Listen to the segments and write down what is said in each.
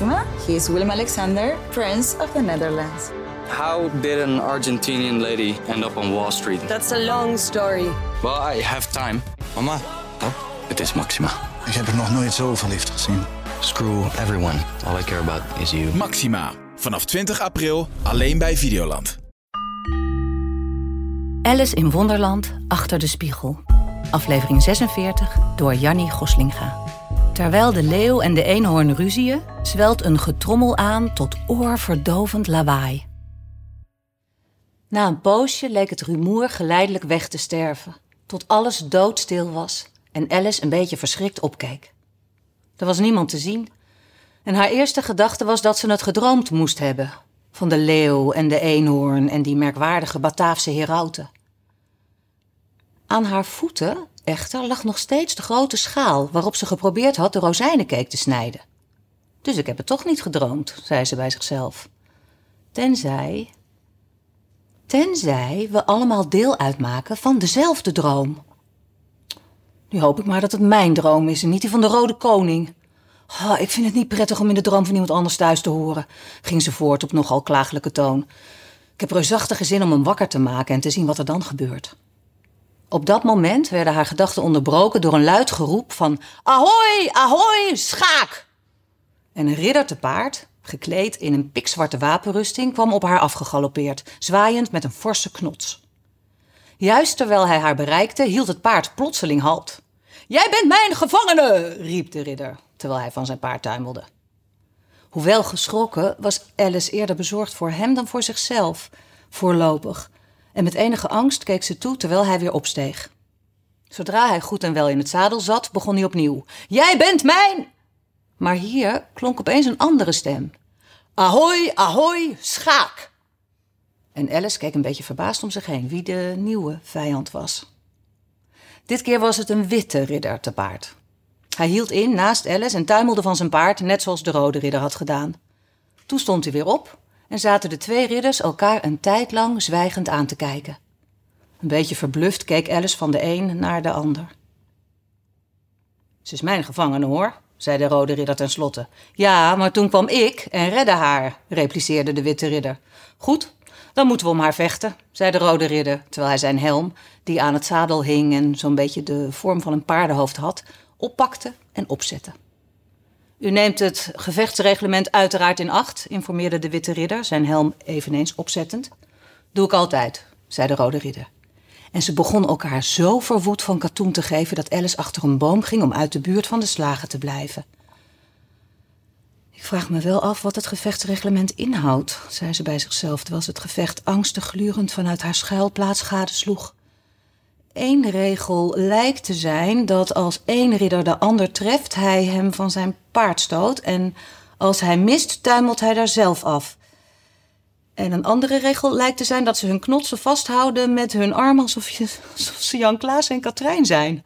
Maxima. He is Willem Alexander, Prince of the Netherlands. How did an Argentinian lady end up on Wall Street? That's a long story. Well, I have time. Mama, Oh, het is Maxima. ik heb er nog nooit zo verliefd gezien. Screw everyone. All I care about is you. Maxima. Vanaf 20 april alleen bij Videoland. Alice in Wonderland achter de spiegel. Aflevering 46 door Jannie Goslinga. Terwijl de leeuw en de eenhoorn ruzieën, zwelt een getrommel aan tot oorverdovend lawaai. Na een poosje leek het rumoer geleidelijk weg te sterven, tot alles doodstil was en Alice een beetje verschrikt opkeek. Er was niemand te zien en haar eerste gedachte was dat ze het gedroomd moest hebben. Van de leeuw en de eenhoorn en die merkwaardige Bataafse herauten. Aan haar voeten echter lag nog steeds de grote schaal waarop ze geprobeerd had de rozijnencake te snijden. Dus ik heb het toch niet gedroomd, zei ze bij zichzelf. Tenzij. Tenzij we allemaal deel uitmaken van dezelfde droom. Nu hoop ik maar dat het mijn droom is en niet die van de Rode Koning. Oh, ik vind het niet prettig om in de droom van iemand anders thuis te horen, ging ze voort op nogal klagelijke toon. Ik heb reusachtige zin om hem wakker te maken en te zien wat er dan gebeurt. Op dat moment werden haar gedachten onderbroken door een luid geroep van Ahoy, ahoy, schaak! En een ridder te paard, gekleed in een pikzwarte wapenrusting, kwam op haar afgegalopeerd, zwaaiend met een forse knots. Juist terwijl hij haar bereikte, hield het paard plotseling halt. Jij bent mijn gevangene, riep de ridder, terwijl hij van zijn paard tuimelde. Hoewel geschrokken, was Alice eerder bezorgd voor hem dan voor zichzelf, voorlopig. En met enige angst keek ze toe terwijl hij weer opsteeg. Zodra hij goed en wel in het zadel zat, begon hij opnieuw. Jij bent mijn! Maar hier klonk opeens een andere stem. Ahoy, ahoy, schaak! En Alice keek een beetje verbaasd om zich heen wie de nieuwe vijand was. Dit keer was het een witte ridder te paard. Hij hield in naast Alice en tuimelde van zijn paard, net zoals de rode ridder had gedaan. Toen stond hij weer op en zaten de twee ridders elkaar een tijd lang zwijgend aan te kijken. Een beetje verbluft keek Alice van de een naar de ander. Ze is mijn gevangene, hoor, zei de rode ridder tenslotte. Ja, maar toen kwam ik en redde haar, repliceerde de witte ridder. Goed, dan moeten we om haar vechten, zei de rode ridder, terwijl hij zijn helm, die aan het zadel hing en zo'n beetje de vorm van een paardenhoofd had, oppakte en opzette. U neemt het gevechtsreglement uiteraard in acht, informeerde de witte ridder, zijn helm eveneens opzettend. Doe ik altijd, zei de rode ridder. En ze begonnen elkaar zo verwoed van katoen te geven dat Alice achter een boom ging om uit de buurt van de slagen te blijven. Ik vraag me wel af wat het gevechtsreglement inhoudt, zei ze bij zichzelf, terwijl ze het gevecht angstig glurend vanuit haar schuilplaats gadesloeg. Eén regel lijkt te zijn dat als één ridder de ander treft, hij hem van zijn paard stoot. En als hij mist, tuimelt hij daar zelf af. En een andere regel lijkt te zijn dat ze hun knotsen vasthouden met hun arm alsof, ze Jan Klaas en Katrijn zijn.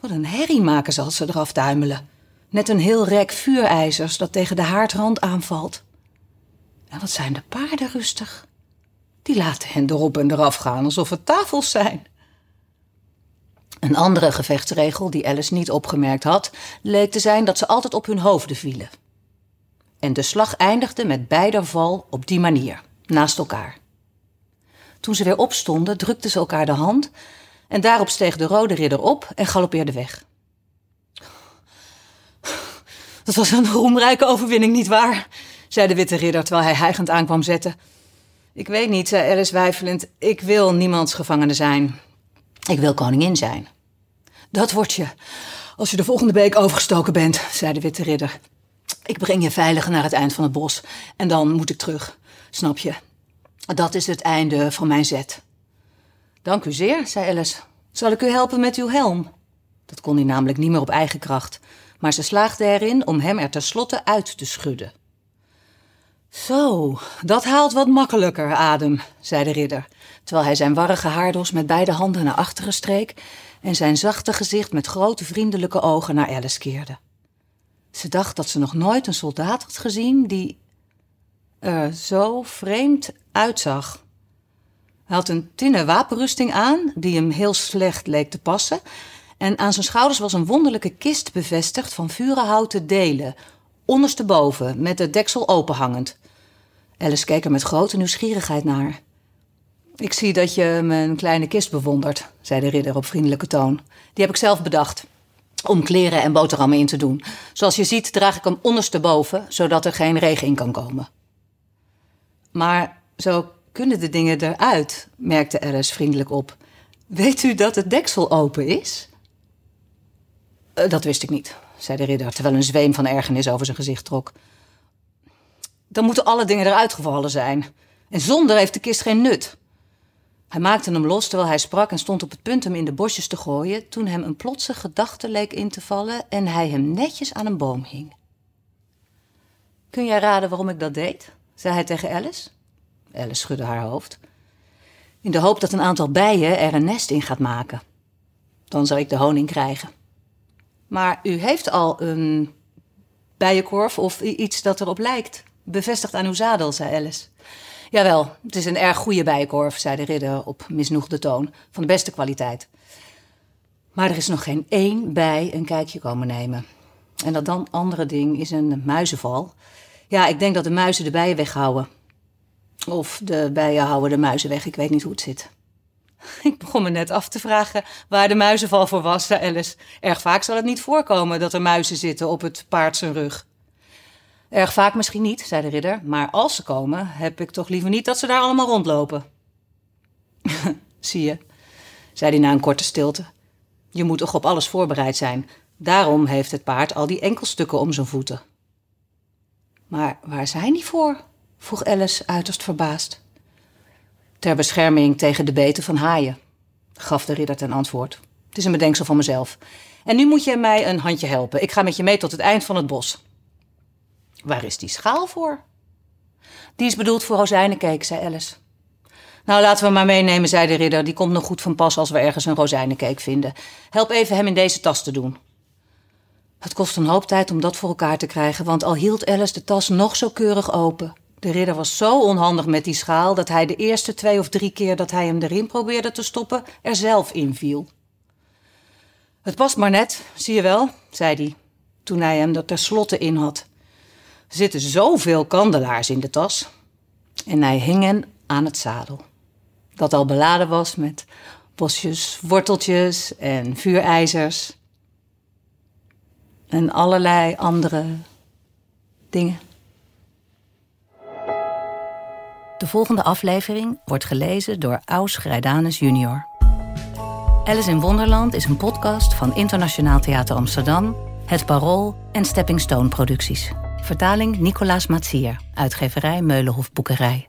Wat een herrie maken ze als ze eraf tuimelen. Net een heel rek vuurijzers dat tegen de haardrand aanvalt. En wat zijn de paarden rustig. Die laten hen erop en eraf gaan alsof het tafels zijn. Een andere gevechtsregel die Alice niet opgemerkt had, leek te zijn dat ze altijd op hun hoofden vielen. En de slag eindigde met beider val op die manier, naast elkaar. Toen ze weer opstonden, drukten ze elkaar de hand en daarop steeg de rode ridder op en galoppeerde weg. Dat was een roemrijke overwinning, nietwaar? zei de witte ridder terwijl hij hijgend aankwam zetten. Ik weet niet, zei Alice weifelend. Ik wil niemands gevangene zijn. Ik wil koningin zijn. Dat word je als je de volgende week overgestoken bent, zei de witte ridder. Ik breng je veilig naar het eind van het bos en dan moet ik terug. Snap je? Dat is het einde van mijn zet. Dank u zeer, zei Alice. Zal ik u helpen met uw helm? Dat kon hij namelijk niet meer op eigen kracht, maar ze slaagde erin om hem er tenslotte uit te schudden. Zo, dat haalt wat makkelijker adem, zei de ridder, terwijl hij zijn warrige haardos met beide handen naar achteren streek en zijn zachte gezicht met grote vriendelijke ogen naar Alice keerde. Ze dacht dat ze nog nooit een soldaat had gezien die er zo vreemd uitzag. Hij had een tinnen wapenrusting aan, die hem heel slecht leek te passen, en aan zijn schouders was een wonderlijke kist bevestigd van vurenhouten delen, ondersteboven, met het deksel openhangend. Alice keek er met grote nieuwsgierigheid naar. Ik zie dat je mijn kleine kist bewondert, zei de ridder op vriendelijke toon. Die heb ik zelf bedacht. Om kleren en boterhammen in te doen. Zoals je ziet draag ik hem ondersteboven, zodat er geen regen in kan komen. Maar zo kunnen de dingen eruit, merkte Alice vriendelijk op. Weet u dat het deksel open is? Eh, dat wist ik niet, zei de ridder, terwijl een zweem van ergernis over zijn gezicht trok. Dan moeten alle dingen eruit gevallen zijn. En zonder heeft de kist geen nut. Hij maakte hem los terwijl hij sprak en stond op het punt hem in de bosjes te gooien, toen hem een plotse gedachte leek in te vallen en hij hem netjes aan een boom hing. Kun jij raden waarom ik dat deed? zei hij tegen Alice. Alice schudde haar hoofd. In de hoop dat een aantal bijen er een nest in gaat maken. Dan zou ik de honing krijgen. Maar u heeft al een bijenkorf of iets dat erop lijkt. Bevestigd aan uw zadel, zei Alice. Jawel, het is een erg goede bijenkorf, zei de ridder op misnoegde toon. Van de beste kwaliteit. Maar er is nog geen één bij een kijkje komen nemen. En dat dan andere ding is een muizenval. Ja, ik denk dat de muizen de bijen weghouden. Of de bijen houden de muizen weg, ik weet niet hoe het zit. Ik begon me net af te vragen waar de muizenval voor was, zei Alice. Erg vaak zal het niet voorkomen dat er muizen zitten op het paard zijn rug. Erg vaak misschien niet, zei de ridder, maar als ze komen, heb ik toch liever niet dat ze daar allemaal rondlopen. Zie je, zei hij na een korte stilte. Je moet toch op alles voorbereid zijn. Daarom heeft het paard al die enkelstukken om zijn voeten. Maar waar zijn die voor? vroeg Alice uiterst verbaasd. Ter bescherming tegen de beten van haaien, gaf de ridder ten antwoord. Het is een bedenksel van mezelf. En nu moet je mij een handje helpen. Ik ga met je mee tot het eind van het bos. Waar is die schaal voor? Die is bedoeld voor rozijnencake, zei Alice. Nou, laten we maar meenemen, zei de ridder. Die komt nog goed van pas als we ergens een rozijnencake vinden. Help even hem in deze tas te doen. Het kost een hoop tijd om dat voor elkaar te krijgen, want al hield Alice de tas nog zo keurig open. De ridder was zo onhandig met die schaal dat hij de eerste twee of drie keer dat hij hem erin probeerde te stoppen, er zelf in viel. Het past maar net, zie je wel, zei hij, toen hij hem er tenslotte in had. Er zitten zoveel kandelaars in de tas. En hij hing hen aan het zadel. Dat al beladen was met bosjes worteltjes en vuurijzers. En allerlei andere dingen. De volgende aflevering wordt gelezen door Aus Grijdanus junior. Alice in Wonderland is een podcast van Internationaal Theater Amsterdam, Het Parool en Stepping Stone Producties. Vertaling Nicolaas Matsier, uitgeverij Meulenhof Boekerij.